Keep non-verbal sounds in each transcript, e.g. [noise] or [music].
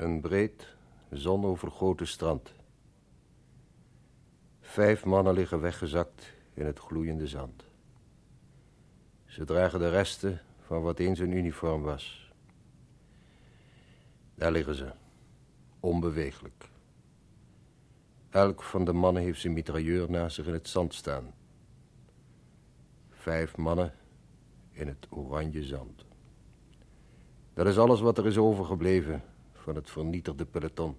Een breed, zonovergoten strand. Vijf mannen liggen weggezakt in het gloeiende zand. Ze dragen de resten van wat eens een uniform was. Daar liggen ze, onbeweeglijk. Elk van de mannen heeft zijn mitrailleur naast zich in het zand staan. Vijf mannen in het oranje zand. Dat is alles wat er is overgebleven van het vernietigde peloton.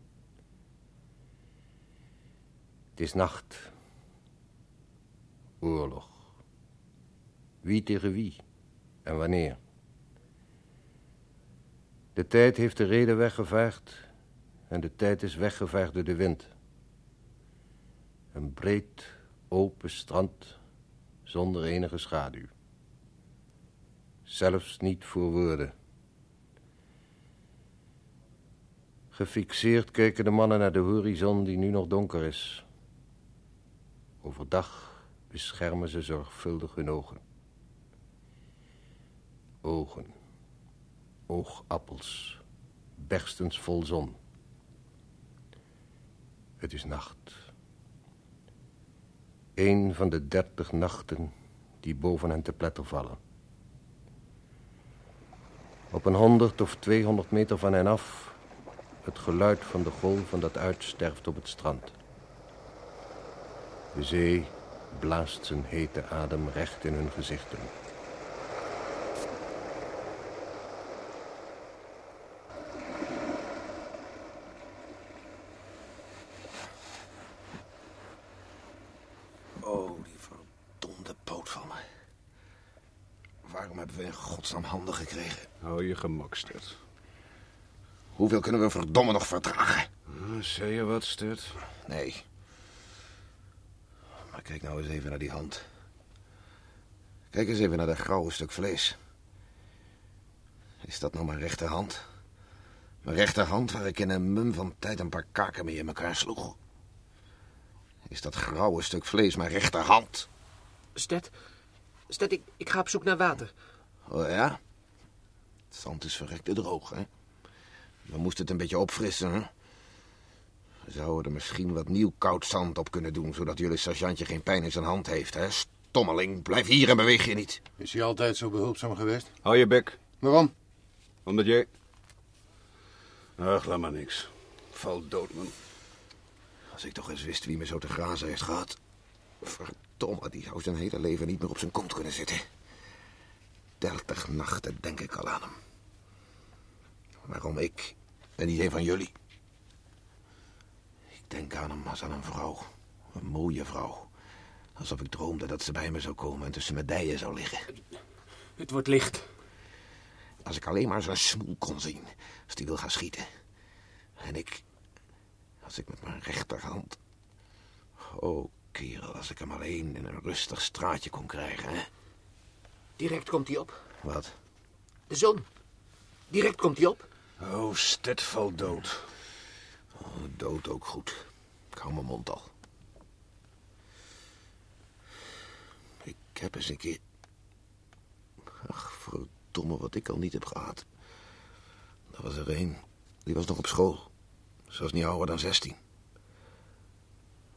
Het is nacht. Oorlog. Wie tegen wie en wanneer? De tijd heeft de reden weggevaagd en de tijd is weggevaagd door de wind. Een breed, open strand zonder enige schaduw. Zelfs niet voor woorden. Gefixeerd kijken de mannen naar de horizon die nu nog donker is. Overdag beschermen ze zorgvuldig hun ogen. Ogen. Oogappels. Berstens vol zon. Het is nacht. Een van de dertig nachten die boven hen te pletter vallen. Op een honderd of tweehonderd meter van hen af... het geluid van de golven dat uitsterft op het strand. De zee blaast zijn hete adem recht in hun gezichten. Oh, die verdomde poot van me. Waarom hebben we in godsnaam handen gekregen? Hou je gemak, Stut. Hoeveel kunnen we verdomme nog vertragen? Uh, zei je wat, Stut? Nee. Maar kijk nou eens even naar die hand. Kijk eens even naar dat grauwe stuk vlees. Is dat nou mijn rechterhand? Mijn rechterhand waar ik in een mum van tijd een paar kaken mee in elkaar sloeg. Is dat grauwe stuk vlees mijn rechterhand? Stet, Stet, ik, ik ga op zoek naar water. Oh ja? Het zand is verrekte droog, hè? We moesten het een beetje opfrissen, hè? We zouden er misschien wat nieuw koud zand op kunnen doen... zodat jullie sergeantje geen pijn in zijn hand heeft, hè? Stommeling, blijf hier en beweeg je niet. Is hij altijd zo behulpzaam geweest? Hou je bek. Waarom? Omdat jij... Ach, laat maar niks. Val dood, man. Als ik toch eens wist wie me zo te grazen heeft gehad. Verdomme, die zou zijn hele leven niet meer op zijn kont kunnen zitten. Dertig nachten denk ik al aan hem. Waarom ik en niet een van jullie? Ik denk aan hem als aan een vrouw. Een mooie vrouw. Alsof ik droomde dat ze bij me zou komen en tussen mijn dijen zou liggen. Het wordt licht. Als ik alleen maar zijn smoel kon zien, als die wil gaan schieten. En ik, als ik met mijn rechterhand... Oh, kerel, als ik hem alleen in een rustig straatje kon krijgen, hè? Direct komt hij op. Wat? De zon. Direct komt hij op. Oh, Stet valt dood. Oh, dood ook goed. Ik hou mijn mond al. Ik heb eens een keer... Ach, verdomme wat ik al niet heb gehad. Er was er een, die was nog op school. Ze was niet ouder dan zestien.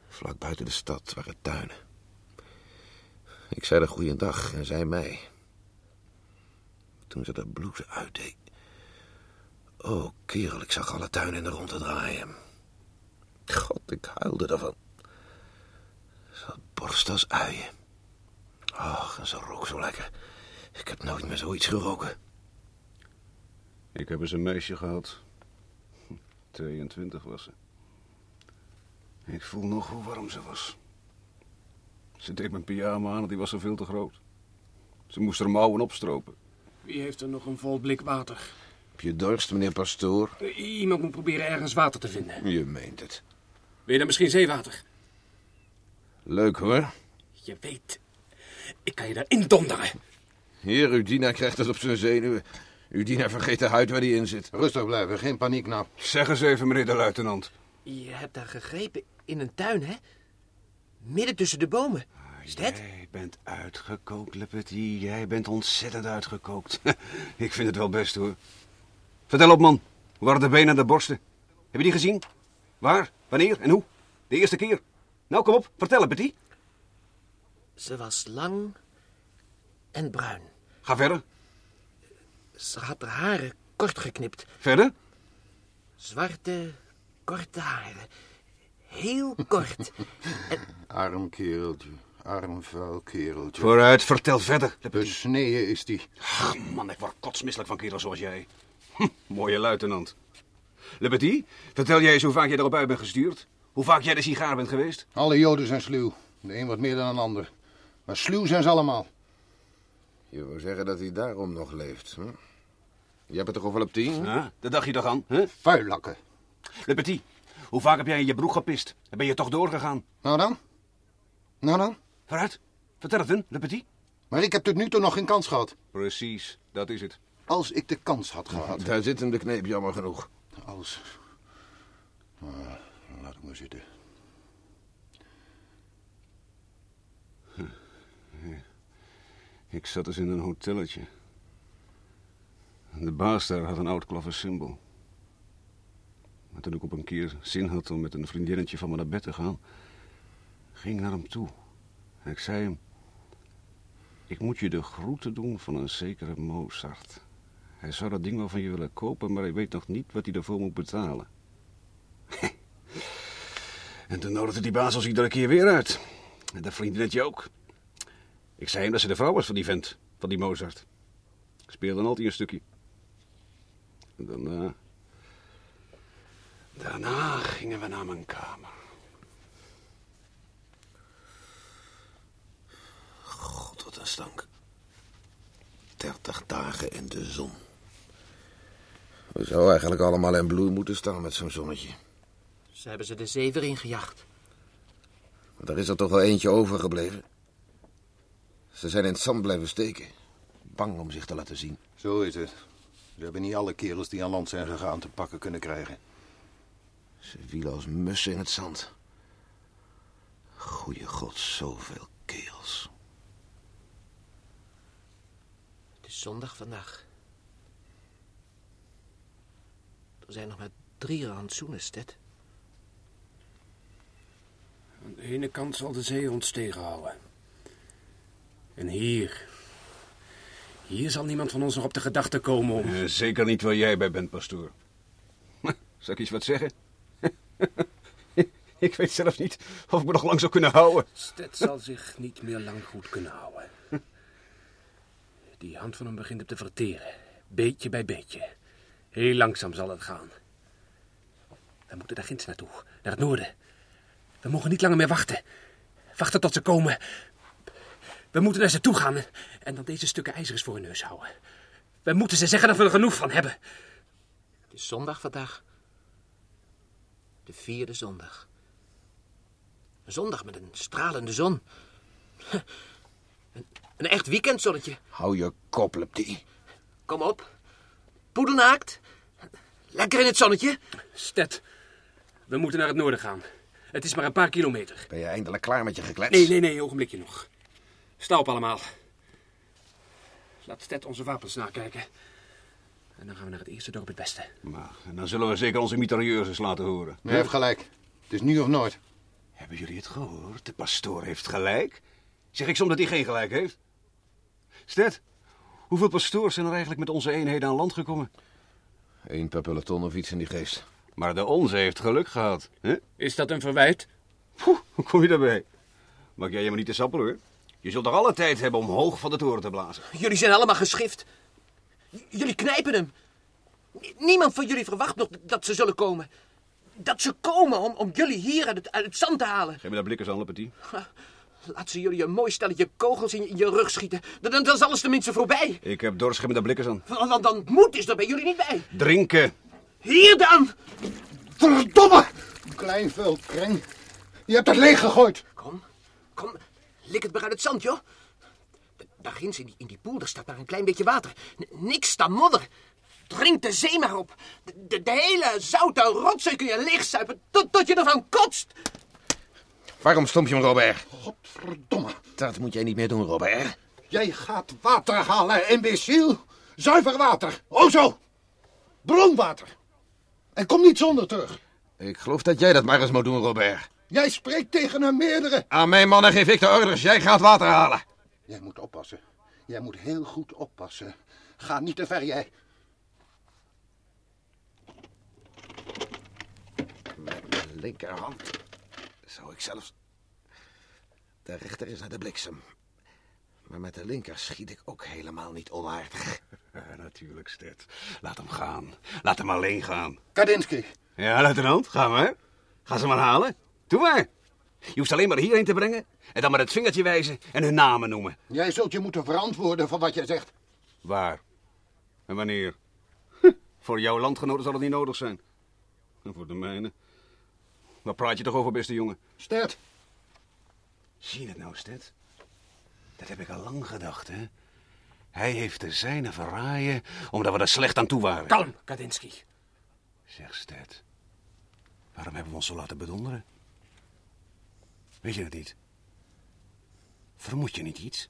Vlak buiten de stad waren tuinen. Ik zei haar goeiedag en zij mij. Toen ze de blouse uitdeed... Oh, kerel, ik zag alle tuinen in de rondte draaien. God, ik huilde ervan. Ze had borst als uien. Ach, en ze rook zo lekker. Ik heb nooit meer zoiets geroken. Ik heb eens een meisje gehad. 22 was ze. Ik voel nog hoe warm ze was. Ze deed mijn pyjama aan en die was er veel te groot. Ze moest er mouwen opstropen. Wie heeft er nog een vol blik water? Heb je dorst, meneer Pastoor? Uh, iemand moet proberen ergens water te vinden. Je meent het. Wil je dan misschien zeewater? Leuk hoor. Je weet, ik kan je daarin donderen. Heer, Udina krijgt het op zijn zenuwen. Udina vergeet de huid waar hij in zit. Rustig blijven, geen paniek nou. Zeg eens even, meneer de luitenant. Je hebt daar gegrepen in een tuin, hè? Midden tussen de bomen. Is dat? Jij bent uitgekookt, Le Petit. Jij bent ontzettend uitgekookt. [laughs] Ik vind het wel best, hoor. Vertel op, man. Hoe waren de benen en de borsten? Heb je die gezien? Waar? Wanneer en hoe? De eerste keer? Nou, kom op, vertel het, Betty. Ze was lang en bruin. Ga verder. Ze had haar haren kort geknipt. Verder. Zwarte, korte haren. Heel kort. [laughs] Arm kereltje, arm vuil kereltje. Vooruit, vertel verder. Besneden is die. Ach, man, ik word kotsmisselijk van kerels zoals jij. Hm, [laughs] mooie luitenant. Le Petit, vertel jij eens hoe vaak jij erop uit bent gestuurd? Hoe vaak jij de sigaar bent geweest? Alle joden zijn sluw. De een wat meer dan een ander. Maar sluw zijn ze allemaal. Je wil zeggen dat hij daarom nog leeft. Hm? Je hebt het toch over op tien? Ja, dat dacht je toch aan, hè? Vuillakken. Le Petit, hoe vaak heb jij in je broek gepist? En ben je toch doorgegaan? Nou dan? Nou dan? Vooruit, vertel het hun, Le Petit. Maar ik heb tot nu toe nog geen kans gehad. Precies, dat is het. Als ik de kans had gehad. Daar zit hem de kneep, jammer genoeg. Als. Laat ik maar zitten. Ik zat dus in een hotelletje. De baas daar had een oud klaversymbol. Maar toen ik op een keer zin had om met een vriendinnetje van me naar bed te gaan, ging ik naar hem toe. En ik zei hem: Ik moet je de groeten doen van een zekere Mozart. Hij zou dat ding wel van je willen kopen, maar hij weet nog niet wat hij ervoor moet betalen. [laughs] en toen nodigde die baas ons iedere keer weer uit. En dat vriendinnetje ook. Ik zei hem dat ze de vrouw was van die vent, van die Mozart. Ik speelde dan altijd een stukje. En daarna... Daarna gingen we naar mijn kamer. God, wat een stank. Dertig dagen in de zon. We zouden eigenlijk allemaal in bloei moeten staan met zo'n zonnetje. Ze hebben ze de zever ingejaagd. Maar er is er toch wel eentje overgebleven. Ze zijn in het zand blijven steken. Bang om zich te laten zien. Zo is het. Ze hebben niet alle kerels die aan land zijn gegaan te pakken kunnen krijgen. Ze wielen als mussen in het zand. Goeie god, zoveel kerels. Het is zondag vandaag. Er zijn nog maar drie rantsoenen, Stet. Aan de ene kant zal de zee ons tegenhouden. En hier. Hier zal niemand van ons nog op de gedachte komen om. Eh, zeker niet waar jij bij bent, pastoor. Zal ik iets wat zeggen? [laughs] ik weet zelf niet of ik me nog lang zou kunnen houden. Stet zal zich niet meer lang goed kunnen houden. Die hand van hem begint op te verteren. Beetje bij beetje. Heel langzaam zal het gaan. We moeten daar ginds naartoe. Naar het noorden. We mogen niet langer meer wachten. Wachten tot ze komen. We moeten naar ze toe gaan en dan deze stukken ijzer eens voor hun neus houden. We moeten ze zeggen dat we er genoeg van hebben. Het is zondag vandaag. De vierde zondag. Een zondag met een stralende zon. Een, een echt weekendzonnetje. Hou je kop, Leptie. Kom op. Poedelnaakt. Lekker in het zonnetje. Stet, we moeten naar het noorden gaan. Het is maar een paar kilometer. Ben je eindelijk klaar met je geklets? Nee, nee, nee, ogenblikje nog. Sta op allemaal. Laat Stet onze wapens nakijken. En dan gaan we naar het eerste dorp het beste. Maar dan zullen we zeker onze mitrailleuses laten horen. Je heeft gelijk. Het is nu of nooit. Hebben jullie het gehoord? De pastoor heeft gelijk. Zeg ik soms dat hij geen gelijk heeft? Stet, hoeveel pastoors zijn er eigenlijk met onze eenheden aan land gekomen? Eén per peloton of iets in die geest. Maar de onze heeft geluk gehad. Hè? Is dat een verwijt? Poeh, [laughs] hoe kom je daarbij? Maak jij je maar niet te sappel hoor. Je zult toch alle tijd hebben om hoog van de toren te blazen. Jullie zijn allemaal geschift. J- Jullie knijpen hem. Niemand van jullie verwacht nog dat ze zullen komen. Dat ze komen om, om jullie hier uit het, uit het zand te halen. Geef me daar blikkers aan, Petit. [laughs] Laat ze jullie een mooi stelletje kogels in je, in je rug schieten. Dan, dan, dan is alles tenminste voorbij. Ik heb daar blikkers aan. Want dan, dan moet is er bij jullie niet bij. Drinken. Hier dan! Verdomme! Klein kreng. Je hebt het leeg gegooid. Kom, kom, lik het maar uit het zand, joh. Daar ginds in die, in die poel, daar staat maar een klein beetje water. N- niks dan modder. Drink de zee maar op. De, de, de hele zoute rotzooi kun je leegzuipen tot, tot je ervan kotst. Waarom stomp je hem, Robert? Godverdomme. Dat moet jij niet meer doen, Robert. Jij gaat water halen, imbeciel. Zuiver water. O zo. Bronwater. En kom niet zonder terug. Ik geloof dat jij dat maar eens moet doen, Robert. Jij spreekt tegen een meerdere. Aan mijn mannen geef ik de orders. Jij gaat water halen. Jij moet oppassen. Jij moet heel goed oppassen. Ga niet te ver, jij. Met mijn linkerhand zou ik zelfs... De rechter is naar de bliksem. Maar met de linker schiet ik ook helemaal niet onaardig. Ja, [laughs] natuurlijk, Stet. Laat hem gaan. Laat hem alleen gaan. Kadinsky, Ja, luitenant, ga maar. Ga ze maar halen. Doe maar. Je hoeft alleen maar hierheen te brengen en dan met het vingertje wijzen en hun namen noemen. jij zult je moeten verantwoorden voor wat je zegt. Waar? En wanneer? Huh, [laughs] voor jouw landgenoten zal het niet nodig zijn. En voor de mijne. Waar praat je toch over, beste jongen? Stert, Zie je het nou, Stet? Dat heb ik al lang gedacht, hè? Hij heeft de zijne verraaien omdat we er slecht aan toe waren. Kalm, Kadinsky. Zeg, Stet. Waarom hebben we ons zo laten bedonderen? Weet je het niet? Vermoed je niet iets?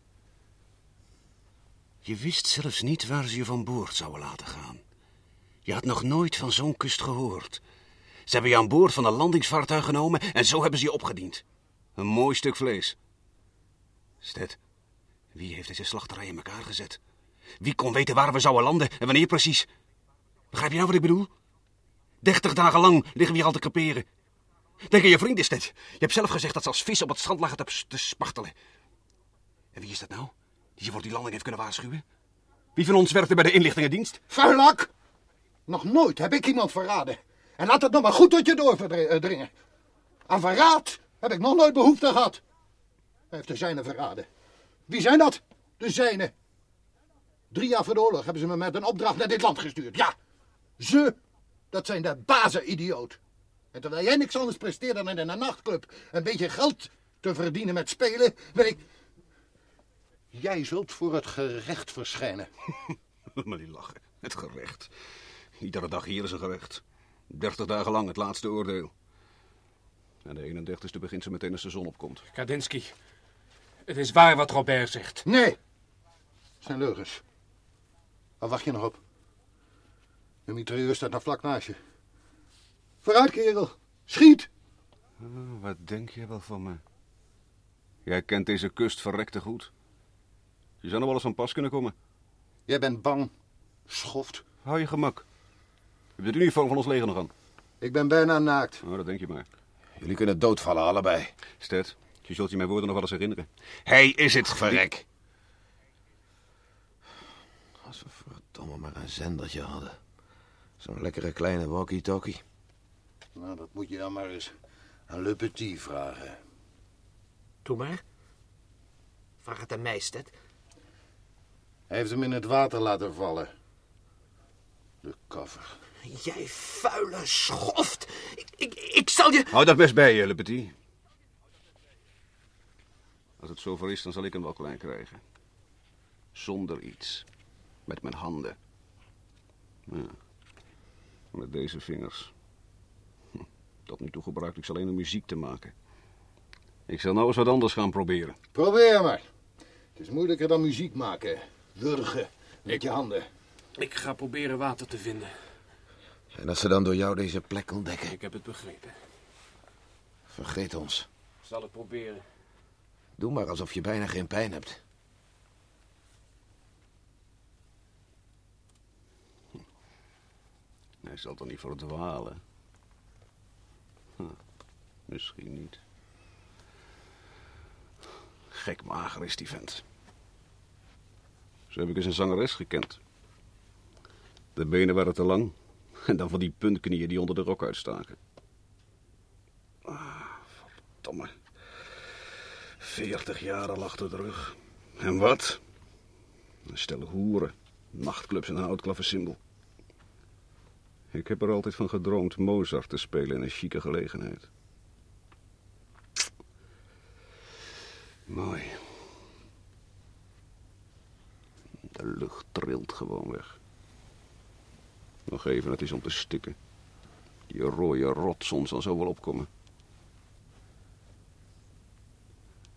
Je wist zelfs niet waar ze je van boord zouden laten gaan. Je had nog nooit van zo'n kust gehoord. Ze hebben je aan boord van een landingsvaartuig genomen en zo hebben ze je opgediend. Een mooi stuk vlees. Stet, wie heeft deze slachterij in elkaar gezet? Wie kon weten waar we zouden landen en wanneer precies? Begrijp je nou wat ik bedoel? Dertig dagen lang liggen we hier al te creperen. Denk aan je vrienden, Stet. Je hebt zelf gezegd dat ze als vis op het strand lagen te, te spartelen. En wie is dat nou? Die je voor die landing heeft kunnen waarschuwen? Wie van ons werkte bij de inlichtingendienst? vuilak! Nog nooit heb ik iemand verraden. En laat het nog maar goed tot je doordringen. Aan verraad heb ik nog nooit behoefte gehad. Hij heeft de zijne verraden. Wie zijn dat? De zijne. Drie jaar voor de oorlog hebben ze me met een opdracht naar dit land gestuurd. Ja, ze, dat zijn de bazen-idioot. En terwijl jij niks anders presteert dan in een nachtclub een beetje geld te verdienen met spelen, ben ik... Jij zult voor het gerecht verschijnen. [laughs] maar die lachen. Het gerecht. Iedere dag hier is een gerecht. Dertig dagen lang het laatste oordeel. En de 31ste begint ze meteen als de zon opkomt. Kadinsky. Het is waar wat Robert zegt. Nee, het zijn leugens. Waar wacht je nog op? De mitrailleur staat nog vlak naast je. Vooruit, kerel. Schiet! Oh, wat denk je wel van me? Jij kent deze kust verrekte goed. Je zou nog wel eens van pas kunnen komen. Jij bent bang. Schoft. Hou je gemak. Je hebt het uniform van ons leger nog aan. Ik ben bijna naakt. Oh, dat denk je maar. Jullie kunnen doodvallen, allebei. Stet, je zult je mijn woorden nog wel eens herinneren. Hij is het. Verrek. Als we verdomme maar een zendertje hadden. Zo'n lekkere kleine walkie-talkie. Nou, dat moet je dan maar eens aan Le Petit vragen. Doe maar. Vraag het aan mij, Stet. Hij heeft hem in het water laten vallen. De koffer. Jij vuile schoft. Ik, ik, ik zal je... Hou dat best bij je, Le Petit. Als het zover is, dan zal ik hem wel klein krijgen. Zonder iets. Met mijn handen. Ja. Met deze vingers. Hm. Tot nu toe gebruikte ik ze alleen om muziek te maken. Ik zal nou eens wat anders gaan proberen. Probeer maar. Het is moeilijker dan muziek maken. Wurgen met je handen. Ik ga proberen water te vinden. En als ze dan door jou deze plek ontdekken, Ik heb het begrepen. vergeet ons. Ik zal het proberen. Doe maar alsof je bijna geen pijn hebt. Hij zal toch niet verdwalen? Hm, misschien niet. Gek mager is die vent. Zo heb ik eens een zangeres gekend. De benen waren te lang. En dan van die puntknieën die onder de rok uitstaken. Ah, verdomme. Veertig jaar al achter de rug. En wat? Een stel hoeren, nachtclubs en een oud. Ik heb er altijd van gedroomd Mozart te spelen in een chique gelegenheid. Mooi. De lucht trilt gewoon weg. Nog even, het is om te stikken. Die rode rotzon zal zo wel opkomen.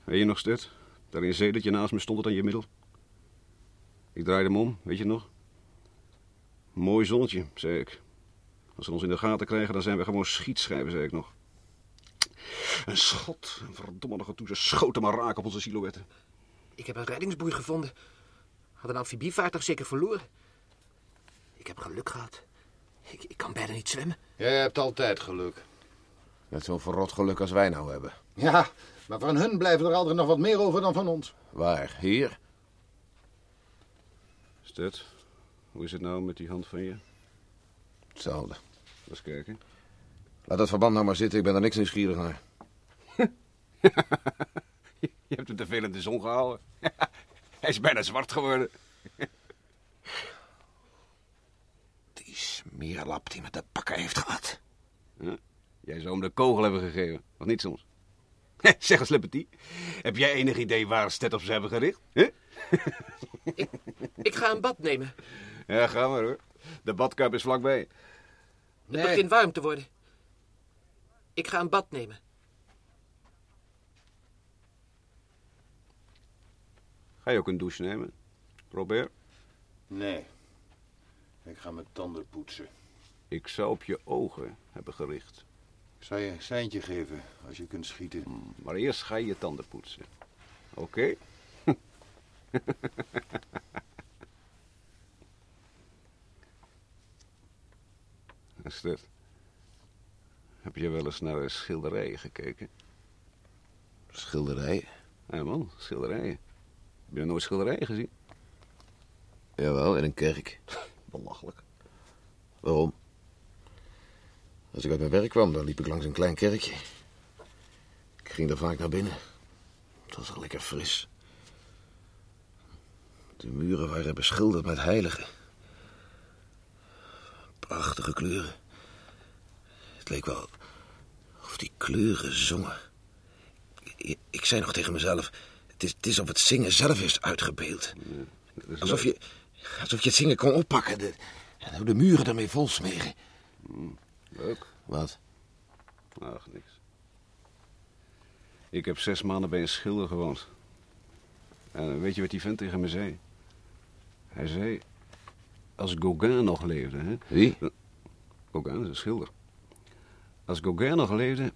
Weet je nog, Stet? Daar in zee dat je naast me stond het aan je middel. Ik draaide hem om, weet je nog? Mooi zonnetje, zei ik. Als ze ons in de gaten krijgen, dan zijn we gewoon schietschijven, zei ik nog. Een schot, een verdomme toe. Ze schoten maar raak op onze silhouetten. Ik heb een reddingsboei gevonden. Had een amfibievaartuig zeker verloren. Ik heb geluk gehad. Ik, ik kan bijna niet zwemmen. Jij hebt altijd geluk. Net zo'n verrot geluk als wij nou hebben. Ja, maar van hun blijven er altijd nog wat meer over dan van ons. Waar? Hier? Stet, hoe is het nou met die hand van je? Hetzelfde. Eens kijken. Laat dat verband nou maar zitten, ik ben er niks nieuwsgierig naar. [laughs] Je hebt hem te veel in de zon gehouden. [laughs] Hij is bijna zwart geworden. Die smeerlap die me te pakken heeft gehad. Jij zou hem de kogel hebben gegeven, of niet soms? [laughs] Zeg eens, Leppetie, heb jij enig idee waar Stet op ze hebben gericht? Huh? [laughs] Ik ga een bad nemen. Ja, ga maar hoor. De badkuip is vlakbij. Het begint warm te worden. Ik ga een bad nemen. Ga je ook een douche nemen, Robert? Nee. Ik ga mijn tanden poetsen. Ik zou op je ogen hebben gericht. Ik zal je een seintje geven als je kunt schieten. Maar eerst ga je je tanden poetsen. Oké? [laughs] Stet, heb je wel eens naar schilderijen gekeken? Schilderij? Ja man, schilderijen. Heb je nooit schilderijen gezien? Jawel, in een kerk. Belachelijk. Waarom? Als ik uit mijn werk kwam, dan liep ik langs een klein kerkje. Ik ging daar vaak naar binnen. Het was al lekker fris. De muren waren beschilderd met heiligen. Prachtige kleuren. Het leek wel of die kleuren zongen. Ik, ik zei nog tegen mezelf... Het is, het is of het zingen zelf is uitgebeeld. Alsof je, alsof je het zingen kon oppakken. De, en de muren ermee vol smeren. Leuk. Wat? Ach, niks. Ik heb zes maanden bij een schilder gewoond. En weet je wat die vent tegen me zei? Hij zei, als Gauguin nog leefde... Hè? Wie? Gauguin is een schilder. Als Gauguin nog leefde,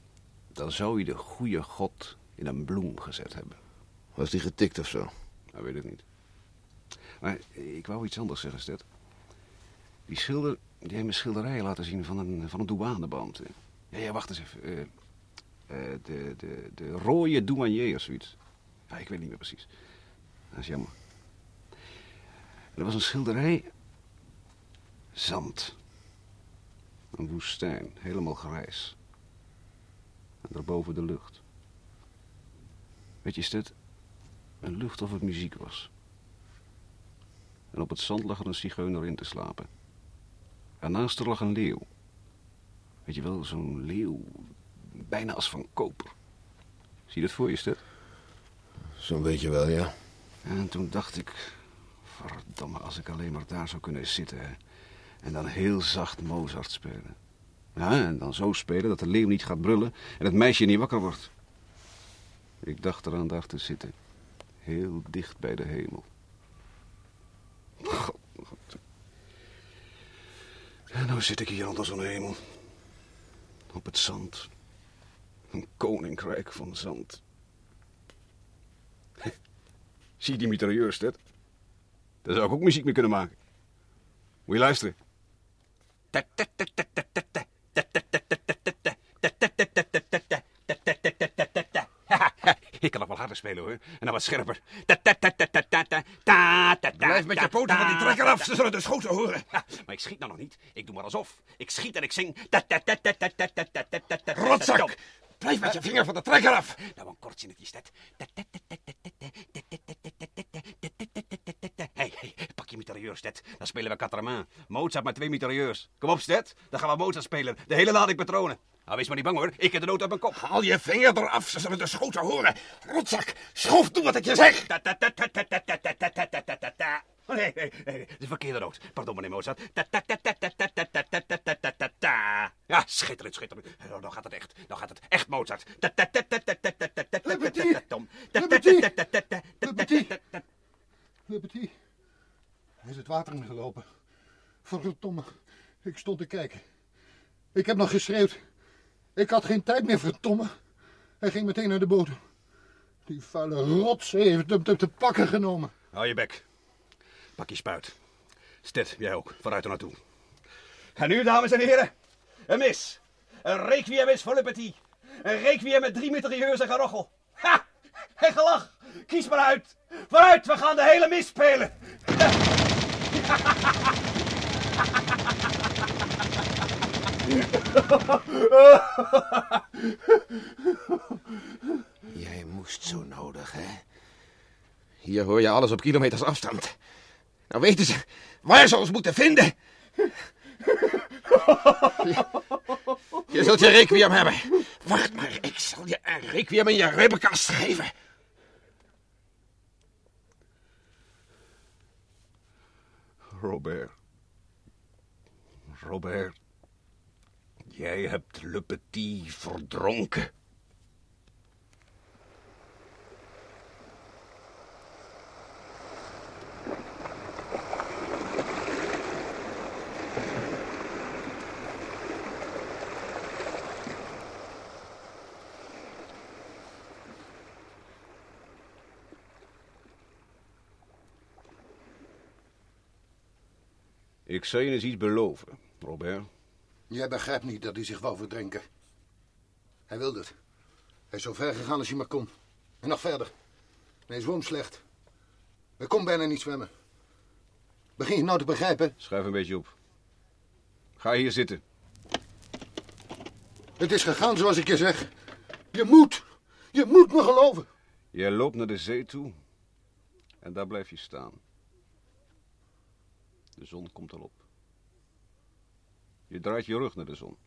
dan zou hij de goede god in een bloem gezet hebben. Was die getikt of zo? Dat weet ik niet. Maar ik wou iets anders zeggen, Stet. Die schilder, die heeft me schilderijen laten zien van een, van een douaneband. Ja, ja, wacht eens even. Eh, eh, de, de, de rode douanier of zoiets. Ja, ik weet niet meer precies. Dat is jammer. Er was een schilderij. Zand. Een woestijn, helemaal grijs. En daarboven de lucht. Weet je, Stet, een lucht of het muziek was. En op het zand lag er een zigeuner in te slapen. En naast er lag een leeuw. Weet je wel, zo'n leeuw, bijna als van koper. Zie je dat voor je, Stet? Zo'n beetje wel, ja. En toen dacht ik, verdomme, als ik alleen maar daar zou kunnen zitten. hè. En dan heel zacht Mozart spelen. Ja, en dan zo spelen dat de leeuw niet gaat brullen en het meisje niet wakker wordt. Ik dacht eraan daar te zitten. Heel dicht bij de hemel. God. En nou zit ik hier onder zo'n hemel. Op het zand. Een koninkrijk van zand. [laughs] Zie die mitrailleurs, Ted? Daar zou ik ook muziek mee kunnen maken. Moet je luisteren. [laughs] Ik kan nog wel harder spelen hoor. En dan wat scherper. Blijf met je poten van die trekker af, ze zullen de schoten horen. Maar ik schiet nou nog niet. Ik doe maar alsof. Ik schiet en ik zing. Rotzak! Blijf met je vinger van de trekker af. Nou, een kort zinnetje is dat. Hé, hey, pak je mitrailleurs, Stet. Dan spelen we Catramin. Mozart met twee mitrailleurs. Kom op, Stet. Dan gaan we Mozart spelen. De hele lading patronen. Nou, wees maar niet bang hoor. Ik heb de nood uit mijn kop. Haal je vinger eraf, ze zullen de schoten horen. Rotzak, schoof, doe wat ik je zeg. Oh, nee, nee, nee, de verkeerde noot. Pardon, meneer Mozart. Ja, schitterend, schitterend. Nou, nou gaat het echt. Nou gaat het echt, Mozart. Liberty. Hij is het water ingelopen. Verdomme. Ik stond te kijken. Ik heb nog geschreeuwd. Ik had geen tijd meer, verdomme. Hij ging meteen naar de boot. Die vuile rots heeft hem te, pakken genomen. Hou je bek. Pak je spuit. Stet, jij ook. Vooruit er naartoe. En nu, dames en heren, een mis. Een requiem is voor Le Petit. Een requiem met drie mitrailleurs en gerochel. Ha! En gelach. Kies maar uit. Vooruit, we gaan de hele mis spelen. [laughs] Jij moest zo nodig, hè? Hier hoor je alles op kilometers afstand. Nou weten ze waar ze ons moeten vinden. Je, je zult je requiem hebben. Wacht maar, ik zal je een requiem in je ribbenkast geven. Robert. Robert. Jij hebt Le Petit verdronken. Ik zou je eens iets beloven, Robert. Jij begrijpt niet dat hij zich wou verdrinken. Hij wilde het. Hij is zo ver gegaan als hij maar kon. En nog verder. Hij zwom slecht. Hij kon bijna niet zwemmen. Begin je nou te begrijpen? Schuif een beetje op. Ga hier zitten. Het is gegaan zoals ik je zeg. Je moet. Je moet me geloven. Jij loopt naar de zee toe. En daar blijf je staan. De zon komt al op. Je draait je rug naar de zon.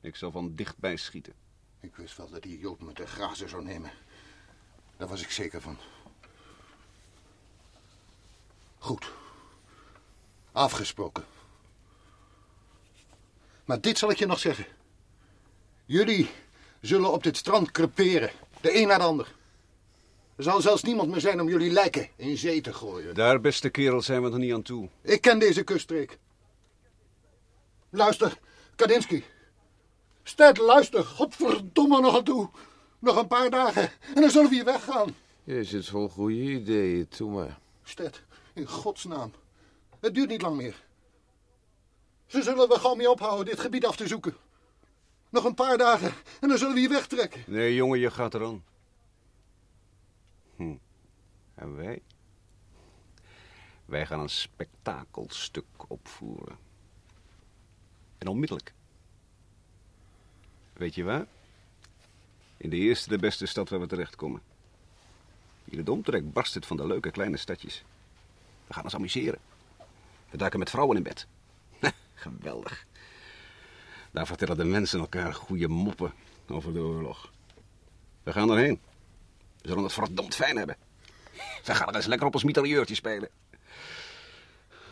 Ik zal van dichtbij schieten. Ik wist wel dat die Jood me te grazen zou nemen. Daar was ik zeker van. Goed. Afgesproken. Maar dit zal ik je nog zeggen. Jullie zullen op dit strand creperen. De een na de ander. Er zal zelfs niemand meer zijn om jullie lijken in zee te gooien. Daar, beste kerel, zijn we nog niet aan toe. Ik ken deze kuststreek. Luister, Kadinsky. Sted, luister. Godverdomme nog aan toe. Nog een paar dagen en dan zullen we hier weggaan. Je zit vol goede ideeën, toe maar. Sted, in godsnaam. Het duurt niet lang meer. Ze zullen er gauw mee ophouden dit gebied af te zoeken. Nog een paar dagen en dan zullen we hier wegtrekken. Nee, jongen, je gaat eraan. Hm. En wij? Wij gaan een spektakelstuk opvoeren. En onmiddellijk. Weet je waar? In de eerste de beste stad waar we terechtkomen. Hier in de omtrek barst het van de leuke kleine stadjes. We gaan ons amuseren. We duiken met vrouwen in bed. [laughs] Geweldig. Daar vertellen de mensen elkaar goede moppen over de oorlog. We gaan erheen. We zullen het verdomd fijn hebben. We gaan er eens lekker op ons mitrailleurtje spelen.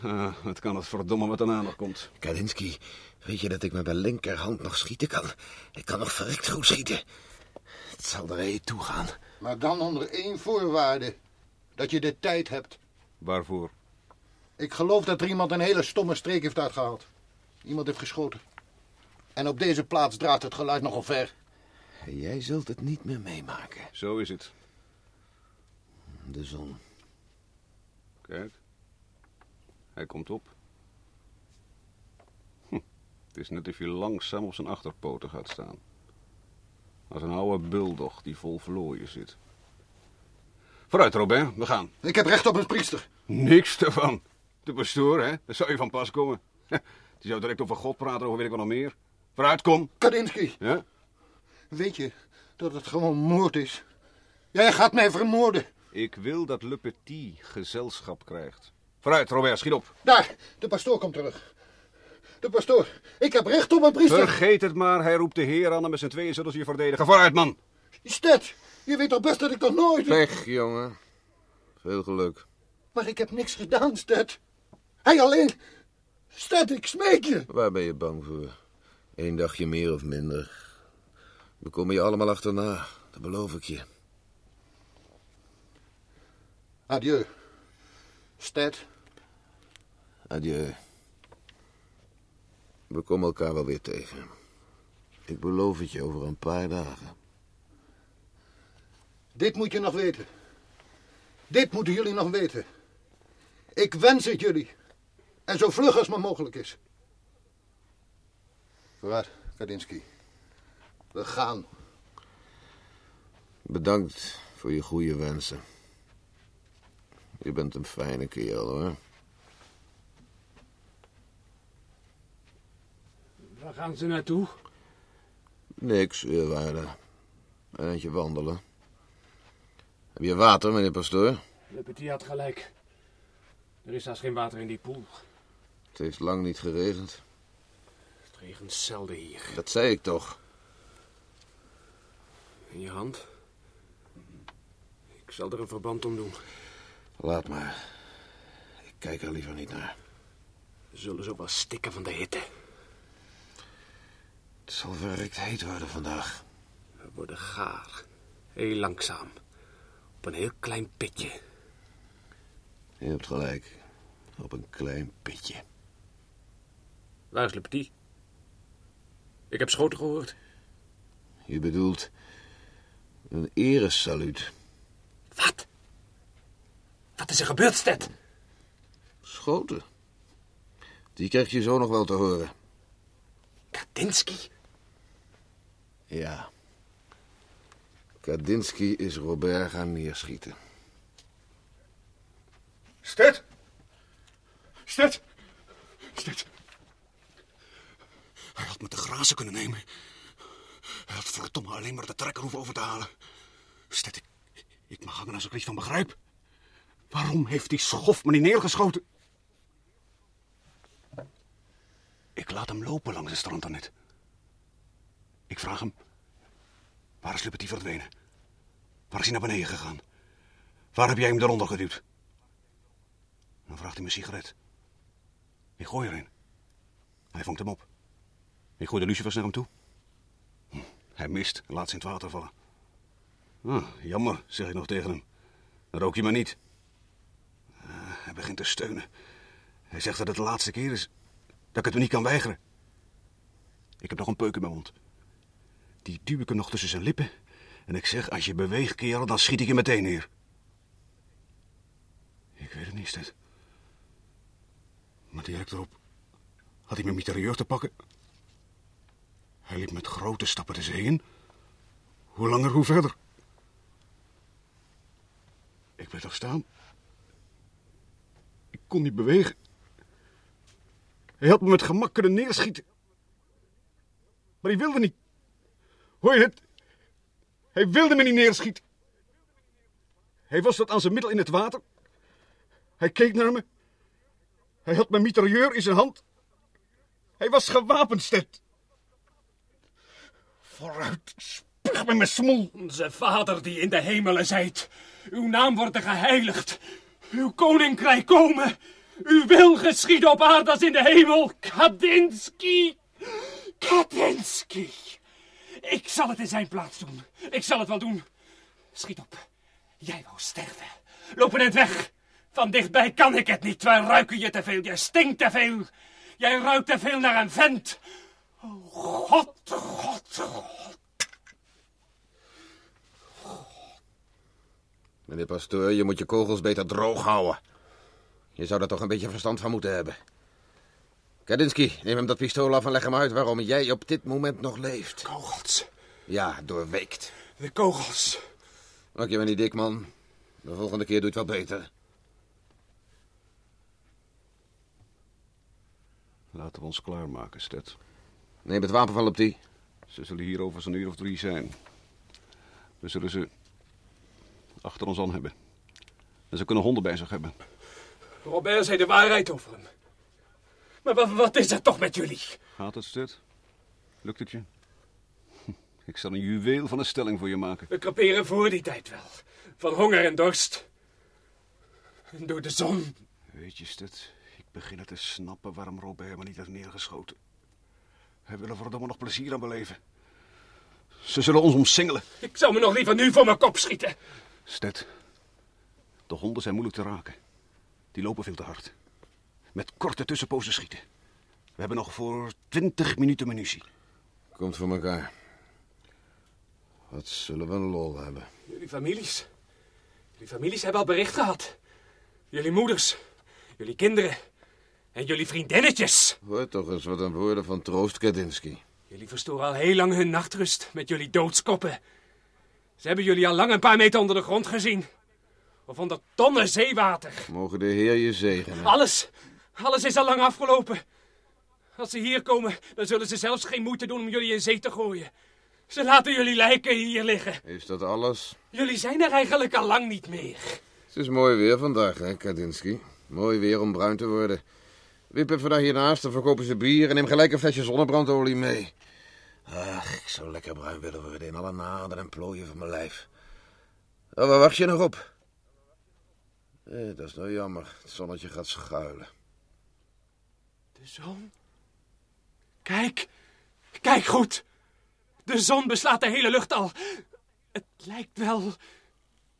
Ah, het kan het verdomme wat daarna nog komt. Kadinsky, weet je dat ik met mijn linkerhand nog schieten kan? Ik kan nog verrekt goed schieten. Het zal er heen toe gaan. Maar dan onder één voorwaarde. Dat je de tijd hebt. Waarvoor? Ik geloof dat er iemand een hele stomme streek heeft uitgehaald. Iemand heeft geschoten. En op deze plaats draait het geluid nogal ver. Jij zult het niet meer meemaken. Zo is het. De zon. Kijk. Hij komt op. Hm. Het is net of hij langzaam op zijn achterpoten gaat staan. Als een oude bulldog die vol vlooien zit. Vooruit, Robert, we gaan. Ik heb recht op een priester. Niks ervan. De pastoor, hè? Daar zou je van pas komen. Die zou direct over God praten, over weet ik wat nog meer. Vooruit, kom. Kadinsky, Ja? weet je dat het gewoon moord is? Jij gaat mij vermoorden. Ik wil dat Le Petit gezelschap krijgt. Vooruit, Robert, schiet op. Daar, de pastoor komt terug. De pastoor, ik heb recht op een priester. Vergeet het maar, hij roept de heer aan en met z'n tweeën zullen ze je verdedigen. Vooruit, man. Stet, je weet toch best dat ik toch nooit... Pech, jongen. Veel geluk. Maar ik heb niks gedaan, Stet. Hij alleen. Stet, ik smeek je. Waar ben je bang voor? Eén dagje meer of minder. We komen je allemaal achterna, dat beloof ik je. Adieu. Stet. Adieu. We komen elkaar wel weer tegen. Ik beloof het je over een paar dagen. Dit moet je nog weten. Dit moeten jullie nog weten. Ik wens het jullie. En zo vlug als maar mogelijk is. Vooruit, Kadinsky. We gaan. Bedankt voor je goede wensen. Je bent een fijne kerel, hoor. Waar gaan ze naartoe? Niks, eerwaarde. Een eindje wandelen. Heb je water, meneer pastoor? Le Petit had gelijk. Er is haast geen water in die poel. Het heeft lang niet geregend. Het regent zelden hier. Dat zei ik toch. In je hand? Ik zal er een verband om doen. Laat maar. Ik kijk er liever niet naar. We zullen zo wel stikken van de hitte. Het zal verrekt heet worden vandaag. We worden gaar. Heel langzaam. Op een heel klein pitje. Je hebt gelijk. Op een klein pitje. Waar is Le Petit? Ik heb schoten gehoord. Je bedoelt een eresaluut. Wat? Wat is er gebeurd, Stet? Schoten. Die krijg je zo nog wel te horen. Kadinsky? Ja. Kadinsky is Robert gaan neerschieten. Stet! Stet! Stet! Hij had me te grazen kunnen nemen. Hij had verdomme alleen maar de trekker hoeven over te halen. Stet, ik, ik mag hangen als ik er iets van begrijp. Waarom heeft die schof me niet neergeschoten? Ik laat hem lopen langs de strand. Ik vraag hem... Waar is Liberty verdwenen? Waar is hij naar beneden gegaan? Waar heb jij hem eronder geduwd? Dan vraagt hij me een sigaret. Ik gooi erin. Hij vangt hem op. Ik gooi de lucifers naar hem toe. Hm, Hij mist en laat ze in het water vallen. Ah, jammer, zeg ik nog tegen hem. Dan rook je maar niet. Begint te steunen. Hij zegt dat het de laatste keer is. Dat ik het niet kan weigeren. Ik heb nog een peuk in mijn mond. Die duw ik hem nog tussen zijn lippen. En ik zeg, als je beweegt, kerel, dan schiet ik je meteen neer. Ik weet het niet, Stet. Maar direct erop had hij mijn mitrailleur te pakken. Hij liep met grote stappen de zee in. Hoe langer, hoe verder. Ik bleef toch staan. Ik kon niet bewegen. Hij had me met gemak kunnen neerschieten. Maar hij wilde niet. Hoor je het? Hij wilde me niet neerschieten. Hij was tot aan zijn middel in het water. Hij keek naar me. Hij had mijn mitrailleur in zijn hand. Hij was gewapend, Stet. Vooruit, spuug me met smoel. Onze vader die in de hemelen zijt. Uw naam wordt geheiligd. Uw koninkrijk komen. Uw wil geschieden op aarde als in de hemel. Kadinsky. Kadinsky. Ik zal het in zijn plaats doen. Ik zal het wel doen. Schiet op. Jij wou sterven. Een eind weg. Van dichtbij kan ik het niet. Wij ruiken je te veel. Jij stinkt te veel. Jij ruikt te veel naar een vent. Oh, God, God, God. Meneer pastoor, je moet je kogels beter droog houden. Je zou daar toch een beetje verstand van moeten hebben. Kadinsky, neem hem dat pistool af en leg hem uit waarom jij op dit moment nog leeft. Kogels. Ja, doorweekt. De kogels. Maak je niet dik, man. De volgende keer doe je het wel beter. Laten we ons klaarmaken, Stet. Neem het wapen van Leptie. Ze zullen hier over zo'n uur of drie zijn. We zullen ze achter ons aan hebben. En ze kunnen honden bij zich hebben. Robert zei de waarheid over hem. Maar wat, wat is er toch met jullie? Gaat het, Stet? Lukt het je? [laughs] Ik zal een juweel van een stelling voor je maken. We kraperen voor die tijd wel. Van honger en dorst. En door de zon. Weet je, Stet, ik begin het te snappen waarom Robert me niet heeft neergeschoten. Hij wil er verdomme nog plezier aan beleven. Ze zullen ons omsingelen. Ik zou me nog liever nu voor mijn kop schieten. Stet, de honden zijn moeilijk te raken. Die lopen veel te hard. Met korte tussenpozen schieten. We hebben nog voor twintig minuten munitie. Komt voor elkaar. Wat zullen we een lol hebben. Jullie families. Jullie families hebben al bericht gehad. Jullie moeders. Jullie kinderen. En jullie vriendinnetjes. Hoor toch eens wat een woorden van troost, Kadinsky. Jullie verstoren al heel lang hun nachtrust met jullie doodskoppen. Ze hebben jullie al lang een paar meter onder de grond gezien. Of onder tonnen zeewater. Mogen de Heer je zegenen. Alles, alles is al lang afgelopen. Als ze hier komen, dan zullen ze zelfs geen moeite doen om jullie in zee te gooien. Ze laten jullie lijken hier liggen. Is dat alles? Jullie zijn er eigenlijk al lang niet meer. Het is mooi weer vandaag, hè, Kadinsky. Mooi weer om bruin te worden. Wip even naar hiernaast, dan verkopen ze bier en neem gelijk een flesje zonnebrandolie mee. Ach, ik zou lekker bruin willen worden in alle naden en plooien van mijn lijf. Oh, waar wacht je nog op? Eh, dat is nou jammer. Het zonnetje gaat schuilen. De zon? Kijk, kijk goed. De zon beslaat de hele lucht al. Het lijkt wel...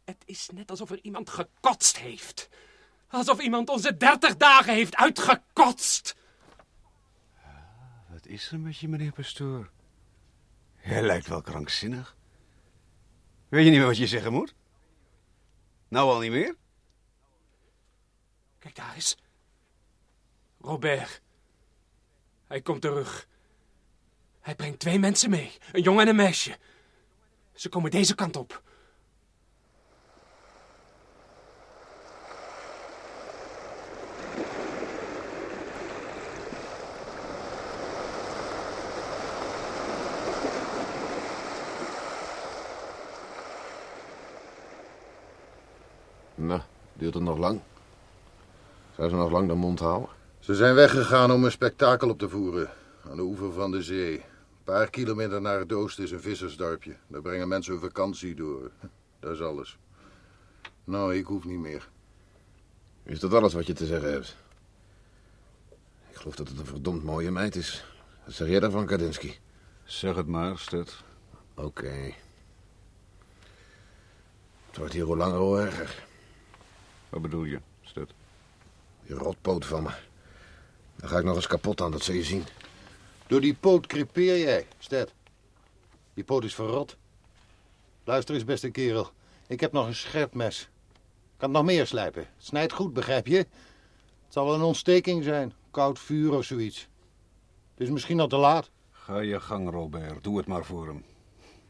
Het is net alsof er iemand gekotst heeft. Alsof iemand onze dertig dagen heeft uitgekotst. Wat is er met je, meneer pastoor? Jij lijkt wel krankzinnig. Weet je niet meer wat je zeggen moet? Nou al niet meer? Kijk daar eens. Robert. Hij komt terug. Hij brengt twee mensen mee. Een jongen en een meisje. Ze komen deze kant op. Nou, duurt het nog lang? Zou ze nog lang de mond houden? Ze zijn weggegaan om een spektakel op te voeren. Aan de oever van de zee. Een paar kilometer naar het oosten is een vissersdorpje. Daar brengen mensen hun vakantie door. [laughs] Dat is alles. Nou, ik hoef niet meer. Is dat alles wat je te zeggen hebt? Ik geloof dat het een verdomd mooie meid is. Wat zeg jij daarvan, Kadinsky? Zeg het maar, Stet. Oké. Het wordt hier hoe langer hoe erger. Wat bedoel je, Stet? Die rotpoot van me. Daar ga ik nog eens kapot aan, dat zul je zien. Door die poot crepeer jij, Sted. Die poot is verrot. Luister eens, beste kerel. Ik heb nog een scherp mes. Kan nog meer slijpen. Het snijdt goed, begrijp je? Het zal wel een ontsteking zijn. Koud vuur of zoiets. Het is misschien al te laat. Ga je gang, Robert. Doe het maar voor hem.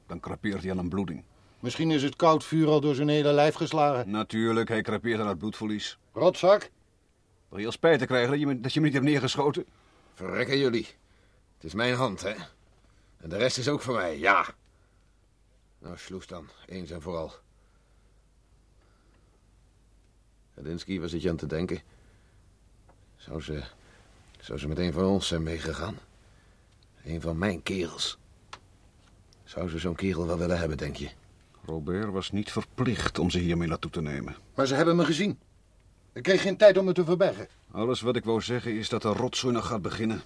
Dan krapeert hij aan een bloeding. Misschien is het koud vuur al door zijn hele lijf geslagen. Natuurlijk, hij krapeert aan het bloedverlies. Rotzak? Wil je al spijt te krijgen dat je, me- dat je me niet hebt neergeschoten? Verrekken jullie. Het is mijn hand, hè? En de rest is ook van mij, ja. Nou, sloes dan. Eens en vooral. Kadinsky, waar zit je aan te denken? Zou ze... Zou ze met een van ons zijn meegegaan? Een van mijn kerels. Zou ze zo'n kerel wel willen hebben, denk je? Robert was niet verplicht om ze hiermee naartoe te nemen. Maar ze hebben me gezien. Ik kreeg geen tijd om me te verbergen. Alles wat ik wou zeggen is dat de rotzooi nog gaat beginnen.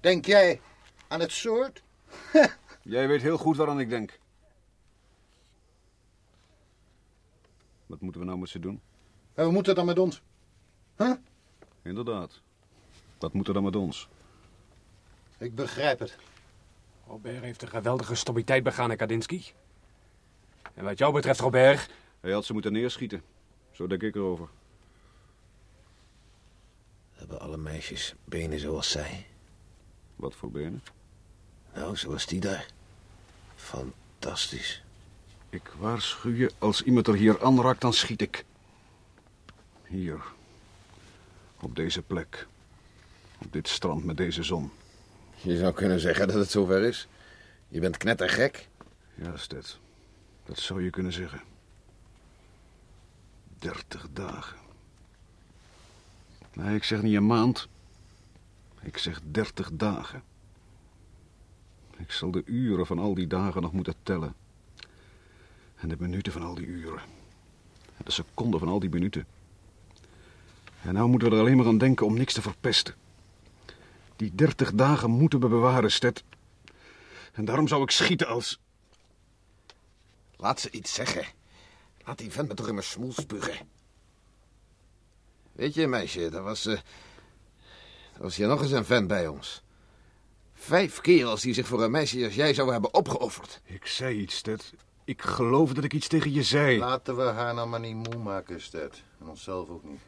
Denk jij aan het soort? [laughs] Jij weet heel goed waaraan ik denk. Wat moeten we nou met ze doen? En we moeten dan met ons. Huh? Inderdaad. Wat moet er dan met ons? Ik begrijp het. Robert heeft een geweldige stommiteit begaan, Kadinsky. En wat jou betreft, Robert... Hij had ze moeten neerschieten. Zo denk ik erover. Hebben alle meisjes benen zoals zij? Wat voor benen? Nou, zoals die daar. Fantastisch. Ik waarschuw je, als iemand er hier aanraakt, dan schiet ik. Hier. Op deze plek. Op dit strand met deze zon. Je zou kunnen zeggen dat het zover is. Je bent knettergek. Ja, Stet. Dat zou je kunnen zeggen. Dertig dagen. Nee, ik zeg niet een maand. Ik zeg dertig dagen. Ik zal de uren van al die dagen nog moeten tellen. En de minuten van al die uren. En de seconden van al die minuten. En nou moeten we er alleen maar aan denken om niks te verpesten. Die dertig dagen moeten we bewaren, Stet. En daarom zou ik schieten als... Laat ze iets zeggen. Laat die vent me toch in mijn smoel spugen. Weet je, meisje, dat was... eh, dat was hier nog eens een vent bij ons. Vijf kerels die zich voor een meisje als jij zouden hebben opgeofferd. Ik zei iets, Stet. Ik geloof dat ik iets tegen je zei. Laten we haar nou maar niet moe maken, Stet. En onszelf ook niet.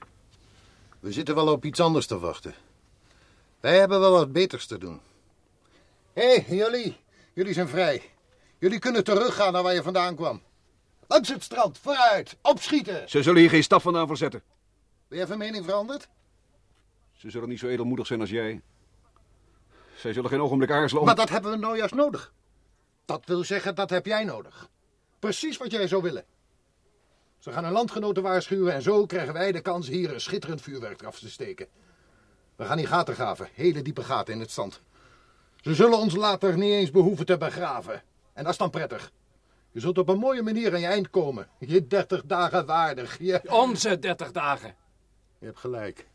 We zitten wel op iets anders te wachten. Wij hebben wel wat beters te doen. Hé, hey, jullie. Jullie zijn vrij. Jullie kunnen teruggaan naar waar je vandaan kwam. Langs het strand, vooruit, opschieten. Ze zullen hier geen stap vandaan verzetten. Ben jij van mening veranderd? Ze zullen niet zo edelmoedig zijn als jij. Zij zullen geen ogenblik aarzelen om... Maar dat hebben we nou juist nodig. Dat wil zeggen, dat heb jij nodig. Precies wat jij zou willen. Ze gaan hun landgenoten waarschuwen en zo krijgen wij de kans hier een schitterend vuurwerk af te steken. We gaan hier gaten graven, hele diepe gaten in het zand. Ze zullen ons later niet eens behoeven te begraven. En dat is dan prettig. Je zult op een mooie manier aan je eind komen. Je dertig dagen waardig. Je... Onze dertig dagen. je hebt gelijk.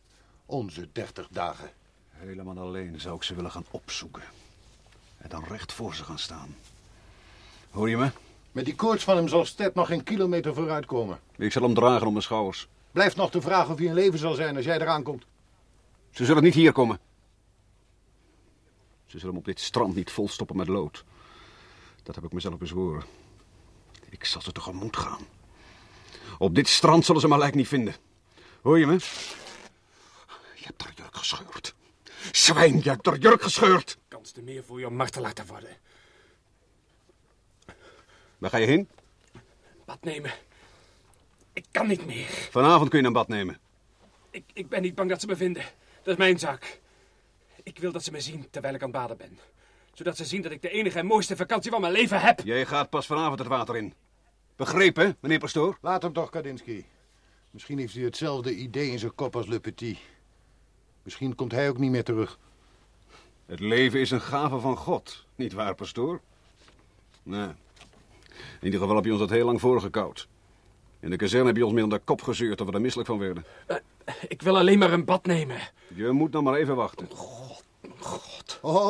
Onze dertig dagen. Helemaal alleen zou ik ze willen gaan opzoeken. En dan recht voor ze gaan staan. Hoor je me? Met die koorts van hem zal Stet nog geen kilometer vooruit komen. Ik zal hem dragen op mijn schouders. Blijft nog de vraag of hij in leven zal zijn als jij eraan komt. Ze zullen niet hier komen. Ze zullen hem op dit strand niet volstoppen met lood. Dat heb ik mezelf bezworen. Ik zal ze tegemoet gaan. Op dit strand zullen ze mijn lijk niet vinden. Hoor je me? Je hebt haar jurk gescheurd. Zwijn, je hebt haar jurk gescheurd. Kans te meer voor je om martelaar te worden. Waar ga je heen? Bad nemen. Ik kan niet meer. Vanavond kun je een bad nemen. Ik, ik ben niet bang dat ze me vinden. Dat is mijn zaak. Ik wil dat ze me zien terwijl ik aan het baden ben. Zodat ze zien dat ik de enige en mooiste vakantie van mijn leven heb. Jij gaat pas vanavond het water in. Begrepen, meneer pastoor? Laat hem toch, Kadinsky. Misschien heeft hij hetzelfde idee in zijn kop als Le Petit. Misschien komt hij ook niet meer terug. Het leven is een gave van God, niet waar, pastoor? Nee. In ieder geval heb je ons dat heel lang voorgekoud. In de kazerne heb je ons meer de kop gezeurd dat we er misselijk van werden. Eh, ik wil alleen maar een bad nemen. Je moet nog maar even wachten. Oh,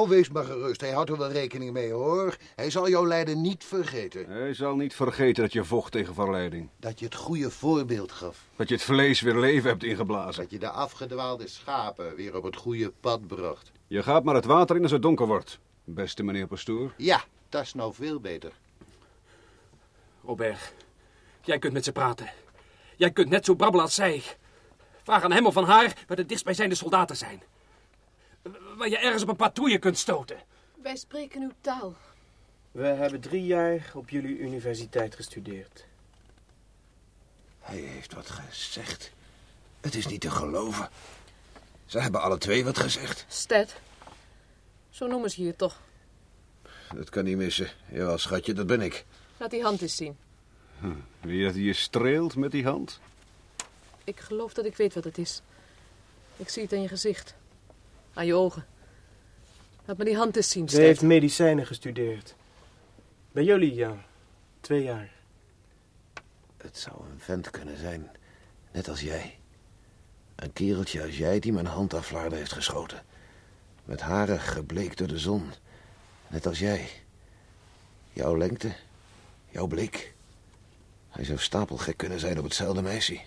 wees maar gerust. Hij houdt er wel rekening mee, hoor. Hij zal jouw lijden niet vergeten. Hij zal niet vergeten dat je vocht tegen verleiding. Dat je het goede voorbeeld gaf. Dat je het vlees weer leven hebt ingeblazen. Dat je de afgedwaalde schapen weer op het goede pad bracht. Je gaat maar het water in als het donker wordt, beste meneer pastoor. Ja, dat is nou veel beter. Robert, jij kunt met ze praten. Jij kunt net zo brabbelen als zij. Vraag aan hem of aan haar waar de dichtstbijzijnde soldaten zijn. Waar je ergens op een patrouille kunt stoten. Wij spreken uw taal. We hebben drie jaar op jullie universiteit gestudeerd. Hij heeft wat gezegd. Het is niet te geloven. Ze hebben alle twee wat gezegd. Sted. Zo noemen ze je toch. Dat kan niet missen. Jawel, schatje, dat ben ik. Laat die hand eens zien. Wie dat je streelt met die hand? Ik geloof dat ik weet wat het is. Ik zie het aan je gezicht. Aan je ogen. Laat me die hand eens zien, Ze heeft medicijnen gestudeerd. Bij jullie, ja. Twee jaar. Het zou een vent kunnen zijn. Net als jij. Een kereltje als jij die mijn hand aan Vlaarden heeft geschoten. Met haren gebleekt door de zon. Net als jij. Jouw lengte. Jouw blik. Hij zou stapelgek kunnen zijn op hetzelfde meisje.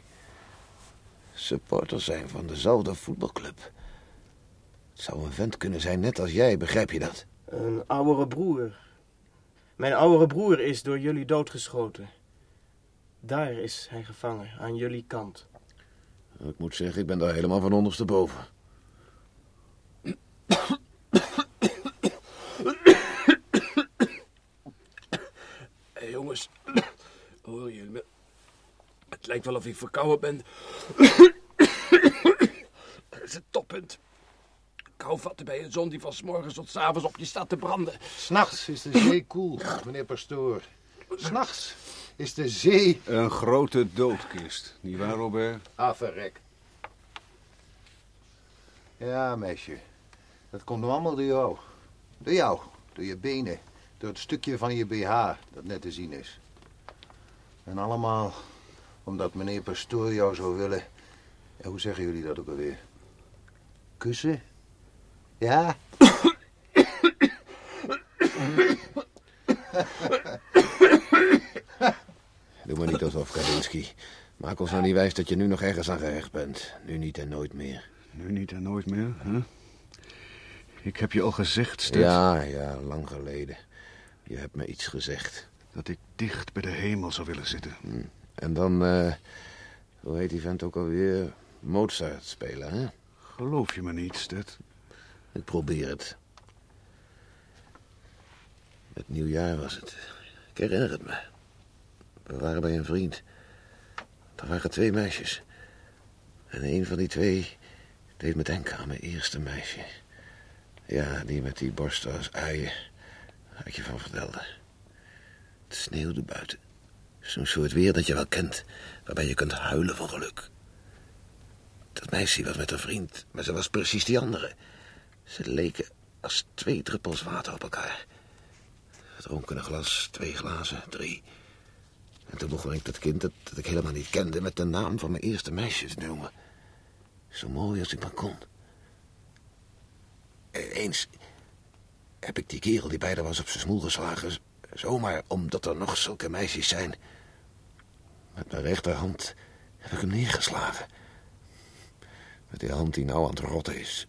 Supporter zijn van dezelfde voetbalclub. Het zou een vent kunnen zijn net als jij, begrijp je dat? Een oudere broer. Mijn oudere broer is door jullie doodgeschoten. Daar is hij gevangen, aan jullie kant. Ik moet zeggen, ik ben daar helemaal van ondersteboven. Hé jongens, hoor je me? Het lijkt wel of ik verkouden ben. Het is het toppunt. Kou vatten bij een zon die van 's morgens tot 's avonds op je staat te branden. S'nachts is de zee koel, meneer pastoor. S'nachts is de zee... Een grote doodkist, niet waar, Robert? Ah, verrek. Ja, meisje. Dat komt nou allemaal door jou. Door jou. Door je benen. Door het stukje van je BH dat net te zien is. En allemaal omdat meneer Pastoor jou zou willen. Ja, hoe zeggen jullie dat ook alweer? Kussen? Ja? Doe maar niet alsof, Kadinsky. Maak ons nou niet wijs dat je nu nog ergens aan gehecht bent. Nu niet en nooit meer. Nu niet en nooit meer, hè? Ik heb je al gezegd, Stet, Ja, ja, lang geleden. Je hebt me iets gezegd. dat ik dicht bij de hemel zou willen zitten. En dan, eh, hoe heet die vent ook alweer? Mozart spelen, hè? Geloof je me niet, Stet? Ik probeer het. Het nieuwjaar was het. Ik herinner het me. We waren bij een vriend. Er waren twee meisjes. En een van die twee deed me denken aan mijn eerste meisje. Ja, die met die borsten als uien. Ik je van vertelde. Het sneeuwde buiten. Zo'n soort weer dat je wel kent. Waarbij je kunt huilen van geluk. Dat meisje was met een vriend, maar ze was precies die andere. Ze leken als twee druppels water op elkaar. Dronken een glas, twee glazen, drie. En toen begon ik dat kind dat, dat ik helemaal niet kende... met de naam van mijn eerste meisje te noemen. Zo mooi als ik maar kon. Eens heb ik die kerel die bij was op zijn smoel geslagen... zomaar omdat er nog zulke meisjes zijn. Met mijn rechterhand heb ik hem neergeslagen. Met die hand die nou aan het rotten is.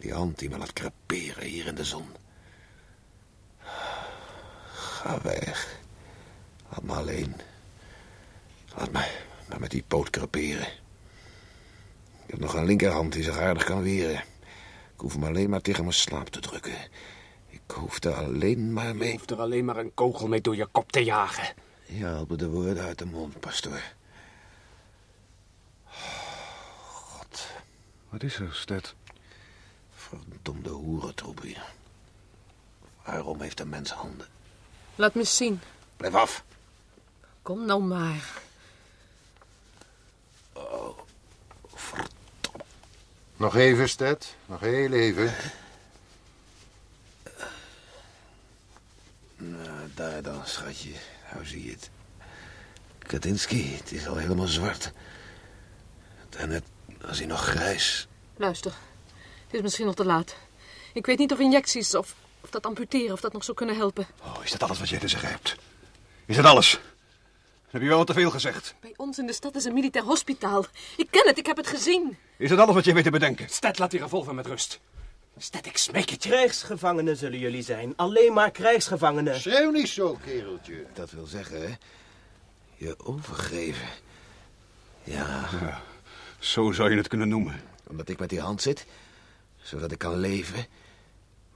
Die hand die me laat creperen hier in de zon. Ga weg. Laat me alleen. Laat me maar met die poot creperen. Ik heb nog een linkerhand die zich aardig kan weren. Ik hoef hem alleen maar tegen mijn slaap te drukken. Ik hoef er alleen maar Je mee... hoeft er alleen maar een kogel mee door je kop te jagen. Je haalt me de woorden uit de mond, pastoor. Wat is er, Stet? Verdomde hoerentroep hier. Waarom heeft een mens handen? Laat me zien. Blijf af. Kom nou maar. Nog even, Stet. Nog heel even. Nou, daar dan, schatje. Nou zie je het. Katinsky, het is al helemaal zwart. Daarnet was hij nog grijs. Luister. Het is misschien nog te laat. Ik weet niet of injecties of, of dat amputeren of dat nog zou kunnen helpen. Oh, is dat alles wat jij te zeggen hebt? Is dat alles? Dan heb je wel wat te veel gezegd. Bij ons in de stad is een militair hospitaal. Ik ken het, ik heb het gezien. Is dat alles wat je weet te bedenken? Stet, laat die revolver met rust. Stet, ik smeek het je. Krijgsgevangenen zullen jullie zijn. Alleen maar krijgsgevangenen. Schreeuw niet zo, kereltje. Dat wil zeggen, hè? Je overgeven. Ja, Zo zou je het kunnen noemen. omdat ik met die hand zit. Zodat ik kan leven.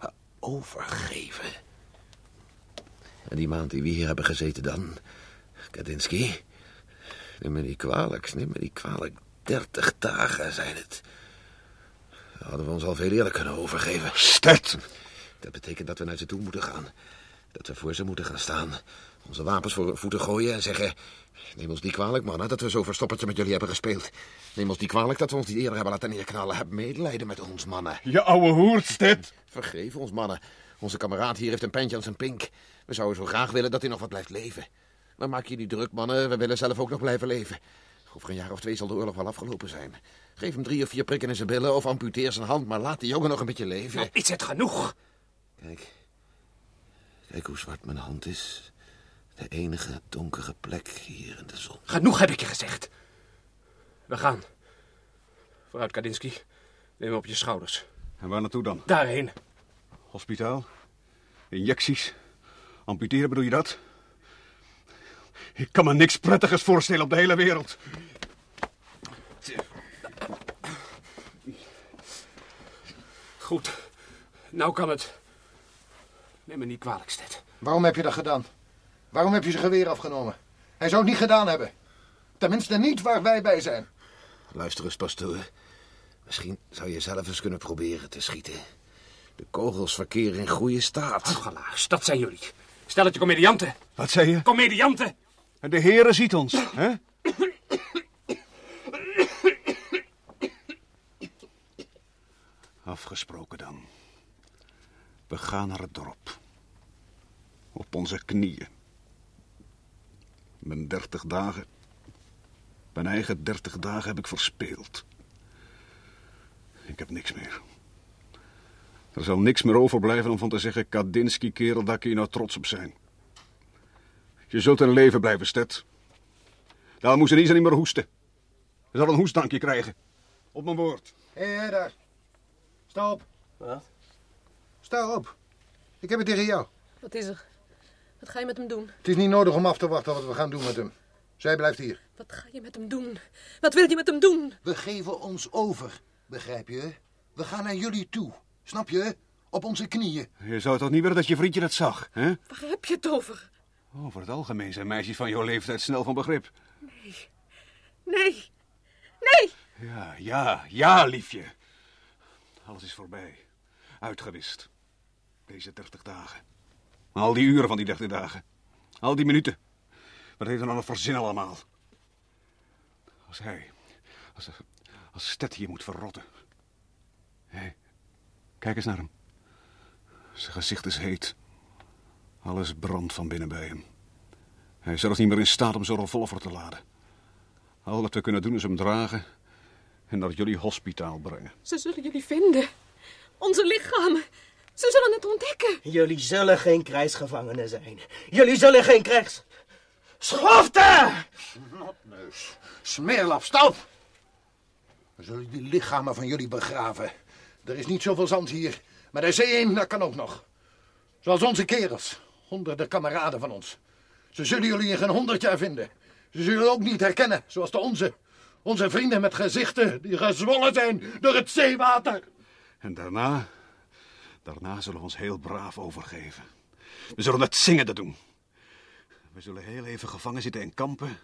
Maar overgeven. En die maand die we hier hebben gezeten dan... Kadinsky... Neem me niet kwalijk, neem me niet kwalijk. Dertig dagen zijn het. Hadden we ons al veel eerder kunnen overgeven. Stet! Dat betekent dat we naar ze toe moeten gaan. Dat we voor ze moeten gaan staan. Onze wapens voor hun voeten gooien en zeggen... Neem ons niet kwalijk, mannen, dat we zo verstoppertje met jullie hebben gespeeld. Neem ons niet kwalijk dat we ons niet eerder hebben laten neerknallen. Heb medelijden met ons, mannen. Je ouwe hoert, Stet! Vergeef ons, mannen. Onze kameraad hier heeft een pentje aan zijn pink. We zouden zo graag willen dat hij nog wat blijft leven. Maar maak je niet druk, mannen. We willen zelf ook nog blijven leven. Over een jaar of twee zal de oorlog wel afgelopen zijn. Geef hem drie of vier prikken in zijn billen of amputeer zijn hand... maar laat die jongen nog een beetje leven. Nou, is het genoeg? Kijk. Kijk hoe zwart mijn hand is. De enige donkere plek hier in de zon. Genoeg heb ik je gezegd. We gaan. Vooruit, Kadinsky. Neem me op je schouders. En waar naartoe dan? Daarheen. Hospitaal? Injecties? Amputeren bedoel je dat? Ik kan me niks prettigers voorstellen op de hele wereld. Goed. Nou kan het. Neem me niet kwalijk, Stet. Waarom heb je dat gedaan? Waarom heb je zijn geweer afgenomen? Hij zou het niet gedaan hebben. Tenminste niet waar wij bij zijn. Luister eens, pastoor. Misschien zou je zelf eens kunnen proberen te schieten. De kogels verkeren in goede staat. Huigelaars, dat zijn jullie. Stelletje comedianten. Wat zei je? Comedianten! En de heren ziet ons, hè? Afgesproken dan. We gaan naar het dorp. Op onze knieën. Mijn dertig dagen. Mijn eigen dertig dagen heb ik verspeeld. Ik heb niks meer. Er zal niks meer overblijven om van te zeggen... Kadinsky, kerel, daar kun je nou trots op zijn. Je zult in leven blijven, Stet. Daar moest Elisa niet meer hoesten. Je zal een hoestdankje krijgen. Op mijn woord. Hé, hey, daar. Stop. Wat? Sta op. Ik heb het tegen jou. Wat is er? Wat ga je met hem doen? Het is niet nodig om af te wachten wat we gaan doen met hem. Zij blijft hier. Wat ga je met hem doen? Wat wil je met hem doen? We geven ons over, begrijp je? We gaan naar jullie toe. Snap je? Op onze knieën. Je zou toch niet willen dat je vriendje dat zag, hè? Waar heb je het over? Over het algemeen zijn meisjes van jouw leeftijd snel van begrip. Nee. Nee. Ja, ja, ja, liefje. Alles is voorbij. Uitgewist. Deze dertig dagen. Al die uren van die dertig dagen. Al die minuten. Wat heeft er nou nog voor zin allemaal? Als hij... Als, als Stet hier moet verrotten. Hé, kijk eens naar hem. Zijn gezicht is heet. Alles brandt van binnen bij hem. Hij is zelfs niet meer in staat om zijn revolver te laden. Al wat we kunnen doen is hem dragen en naar jullie hospitaal brengen. Ze zullen jullie vinden. Onze lichamen. Ze zullen het ontdekken. Jullie zullen geen krijgsgevangenen zijn. Jullie zullen geen krijgs... Schoften! Snotneus. Smeerlap, stop! We zullen die lichamen van jullie begraven. Er is niet zoveel zand hier. Maar de zee in, dat kan ook nog. Zoals onze kerels. Honderden kameraden van ons. Ze zullen jullie in geen honderd jaar vinden. Ze zullen ook niet herkennen, zoals de onze. Onze vrienden met gezichten die gezwollen zijn door het zeewater. En daarna, daarna zullen we ons heel braaf overgeven. We zullen het zingende doen. We zullen heel even gevangen zitten in kampen.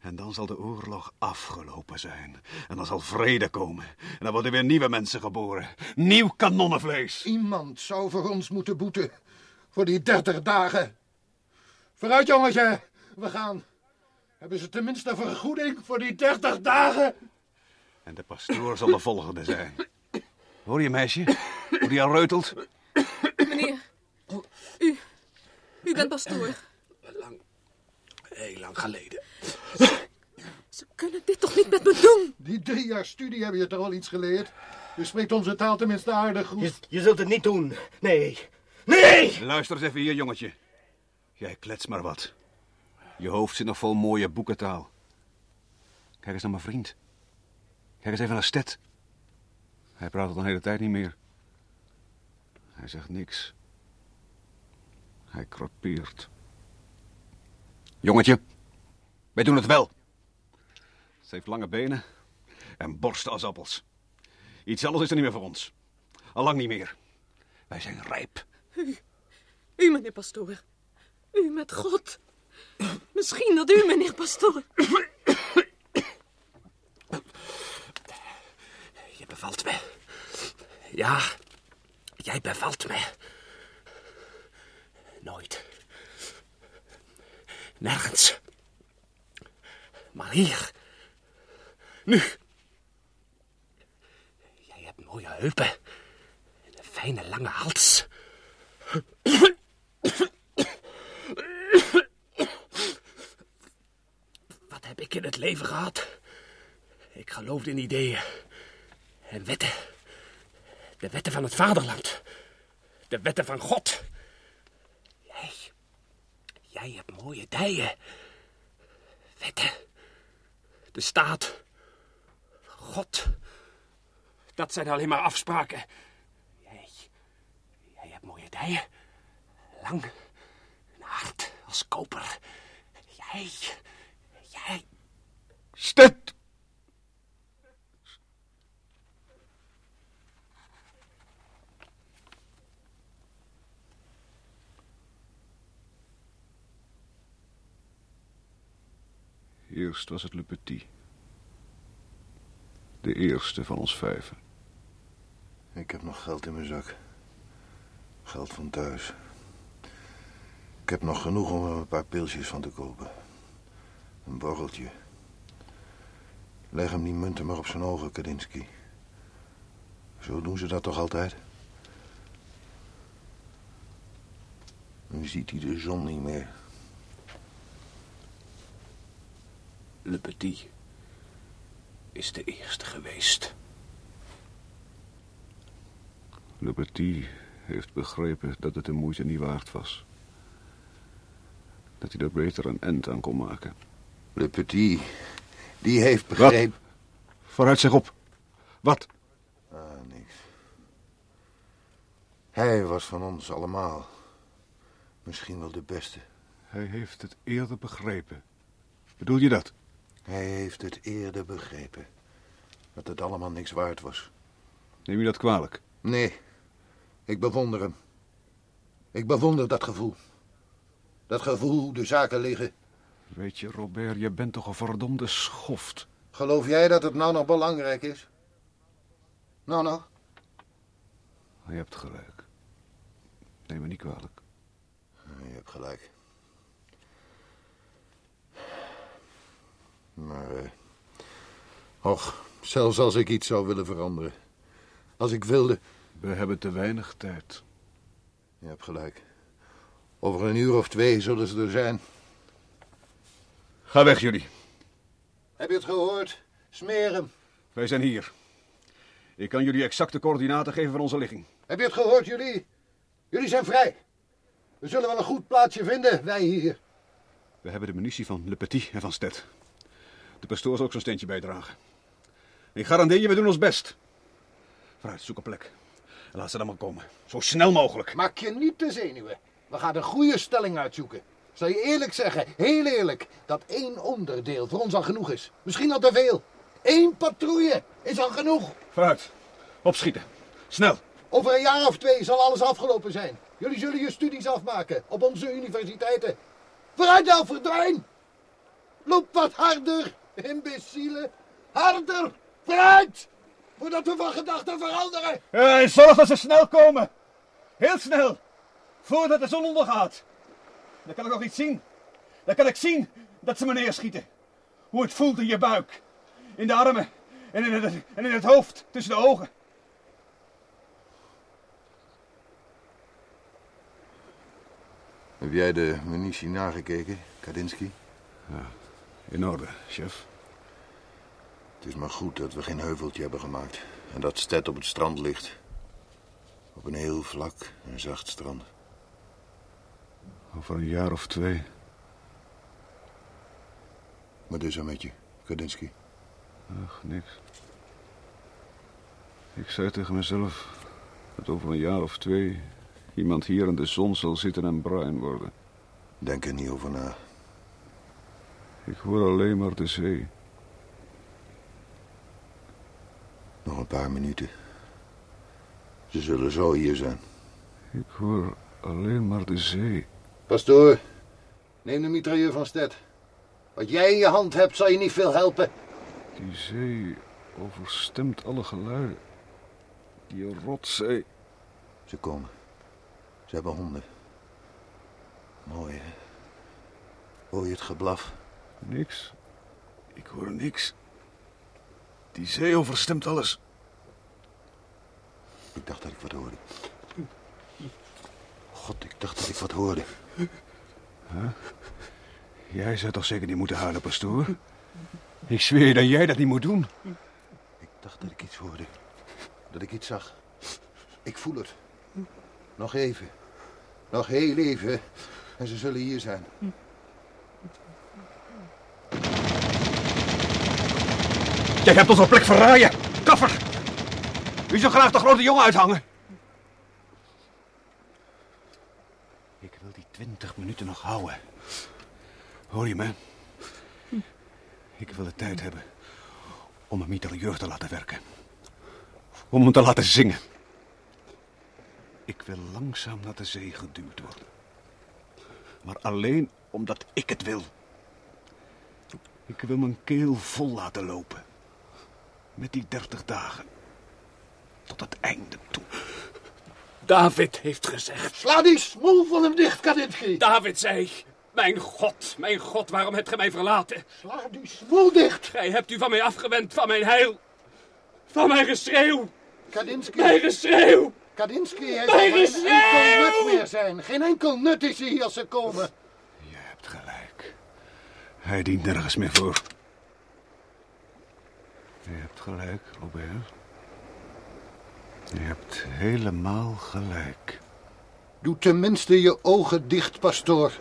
En dan zal de oorlog afgelopen zijn. En dan zal vrede komen. En dan worden weer nieuwe mensen geboren. Nieuw kanonnenvlees. Iemand zou voor ons moeten boeten. Voor die dertig dagen. Vooruit, jongetje. We gaan. Hebben ze tenminste vergoeding voor die dertig dagen? En de pastoor zal de volgende zijn. Hoor je, meisje? Hoe die al reutelt? Meneer. U. U bent pastoor. Lang. Heel lang geleden. Ze kunnen dit toch niet met me doen? Die drie jaar studie hebben je toch wel iets geleerd? Je spreekt onze taal tenminste aardig goed. Je, je zult het niet doen. Nee. Nee! Luister eens even hier, jongetje. Jij klets maar wat. Je hoofd zit nog vol mooie boekentaal. Kijk eens naar mijn vriend. Kijk eens even naar Stet. Hij praat al een hele tijd niet meer. Hij zegt niks. Hij krapeert. Jongetje, wij doen het wel. Ze heeft lange benen en borsten als appels. Iets anders is er niet meer voor ons. Allang niet meer. Wij zijn rijp. U, meneer pastoor. U met God. Misschien dat u, meneer pastoor. Bevalt me. Ja, jij bevalt me. Nooit. Nergens. Maar hier. Nu. Jij hebt mooie heupen. En een fijne lange hals. Wat heb ik in het leven gehad? Ik geloofde in ideeën. En wetten. De wetten van het vaderland. De wetten van God. Jij. Jij hebt mooie dijen. Wetten. De staat. God. Dat zijn alleen maar afspraken. Jij. Jij hebt mooie dijen. Lang. En hard als koper. Jij. Jij. Stet! Eerst was het Le Petit. De eerste van ons vijven. Ik heb nog geld in mijn zak. Geld van thuis. Ik heb nog genoeg om er een paar pilsjes van te kopen. Een borreltje. Leg hem die munten maar op zijn ogen, Kadinsky. Zo doen ze dat toch altijd? Nu ziet hij de zon niet meer. Le Petit is de eerste geweest. Le Petit heeft begrepen dat het de moeite niet waard was. Dat hij er beter een end aan kon maken. Le Petit, die heeft begrepen... Vooruit, zeg op. Wat? Ah, niks. Hij was van ons allemaal. Misschien wel de beste. Hij heeft het eerder begrepen. Bedoel je dat? Hij heeft het eerder begrepen. Dat het allemaal niks waard was. Neem je dat kwalijk? Nee, ik bewonder hem. Ik bewonder dat gevoel. Dat gevoel hoe de zaken liggen. Weet je, Robert, je bent toch een verdomde schoft. Geloof jij dat het nou nog belangrijk is? Nou, nou. Je hebt gelijk. Neem me niet kwalijk. Je hebt gelijk. Maar, eh... Och, zelfs als ik iets zou willen veranderen. Als ik wilde... We hebben te weinig tijd. Je hebt gelijk. Over een uur of twee zullen ze er zijn. Ga weg, jullie. Heb je het gehoord? Smeer hem. Wij zijn hier. Ik kan jullie exacte coördinaten geven van onze ligging. Heb je het gehoord, jullie? Jullie zijn vrij. We zullen wel een goed plaatsje vinden, wij hier. We hebben de munitie van Le Petit en van Stet. De pastoor zal ook zo'n steentje bijdragen. Ik garandeer je, we doen ons best. Vooruit, zoek een plek. En laat ze dan maar komen. Zo snel mogelijk. Maak je niet te zenuwen. We gaan een goede stelling uitzoeken. Zal je eerlijk zeggen, heel eerlijk, dat één onderdeel voor ons al genoeg is. Misschien al te veel. Eén patrouille is al genoeg. Vooruit. Opschieten. Snel. Over een jaar of twee zal alles afgelopen zijn. Jullie zullen je studies afmaken op onze universiteiten. Vooruit nou, verdwijn! Loop wat harder, imbecielen. Harder! Vooruit! Voordat we van gedachten veranderen. Uh, zorg dat ze snel komen. Heel snel. Voordat de zon ondergaat. Dan kan ik nog iets zien. Dan kan ik zien dat ze me neerschieten. Hoe het voelt in je buik. In de armen. En in het, en in het hoofd. Tussen de ogen. Heb jij de munitie nagekeken, Kadinsky? Ja, in orde, chef. Het is maar goed dat we geen heuveltje hebben gemaakt. En dat Stet op het strand ligt. Op een heel vlak en zacht strand. Over een jaar of twee. Wat is er met je, Kadinsky? Ach, niks. Ik zei tegen mezelf dat over een jaar of twee iemand hier in de zon zal zitten en bruin worden. Denk er niet over na. Ik hoor alleen maar de zee. Nog een paar minuten. Ze zullen zo hier zijn. Ik hoor alleen maar de zee. Pastoor, neem de mitrailleur van Stet. Wat jij in je hand hebt, zal je niet veel helpen. Die zee overstemt alle geluiden. Die rotzee. Ze komen. Ze hebben honden. Mooi, hè? Hoor je het geblaf? Niks. Ik hoor niks. Die zee overstemt alles. Ik dacht dat ik wat hoorde. God, ik dacht dat ik wat hoorde. Huh? Jij zou toch zeker niet moeten huilen, pastoor? Ik zweer je dat jij dat niet moet doen. Ik dacht dat ik iets hoorde. Dat ik iets zag. Ik voel het. Nog even. Nog heel even. En ze zullen hier zijn. Jij hebt onze plek verraaien. Kaffer. U zou graag de grote jongen uithangen. Ik wil die twintig minuten nog houden. Hoor je me? Ik wil de tijd hebben om mijn mitrailleur te laten werken. Om hem te laten zingen. Ik wil langzaam naar de zee geduwd worden. Maar alleen omdat ik het wil. Ik wil mijn keel vol laten lopen. Met die dertig dagen. Tot het einde toe. David heeft gezegd. Sla die smoel van hem dicht, Kadinsky. David zei... Mijn God, mijn God, waarom hebt gij mij verlaten? Sla die smoel dicht. Gij hebt u van mij afgewend, van mijn heil. Van mijn geschreeuw. Kadinsky. Mijn geschreeuw. Kadinsky heeft Mijn geen geschreeuw! enkel nut meer zijn. Geen enkel nut is er hier als ze komen. Je hebt gelijk. Hij dient nergens meer voor. Je hebt gelijk, Robert. Je hebt helemaal gelijk. Doe tenminste je ogen dicht, pastoor.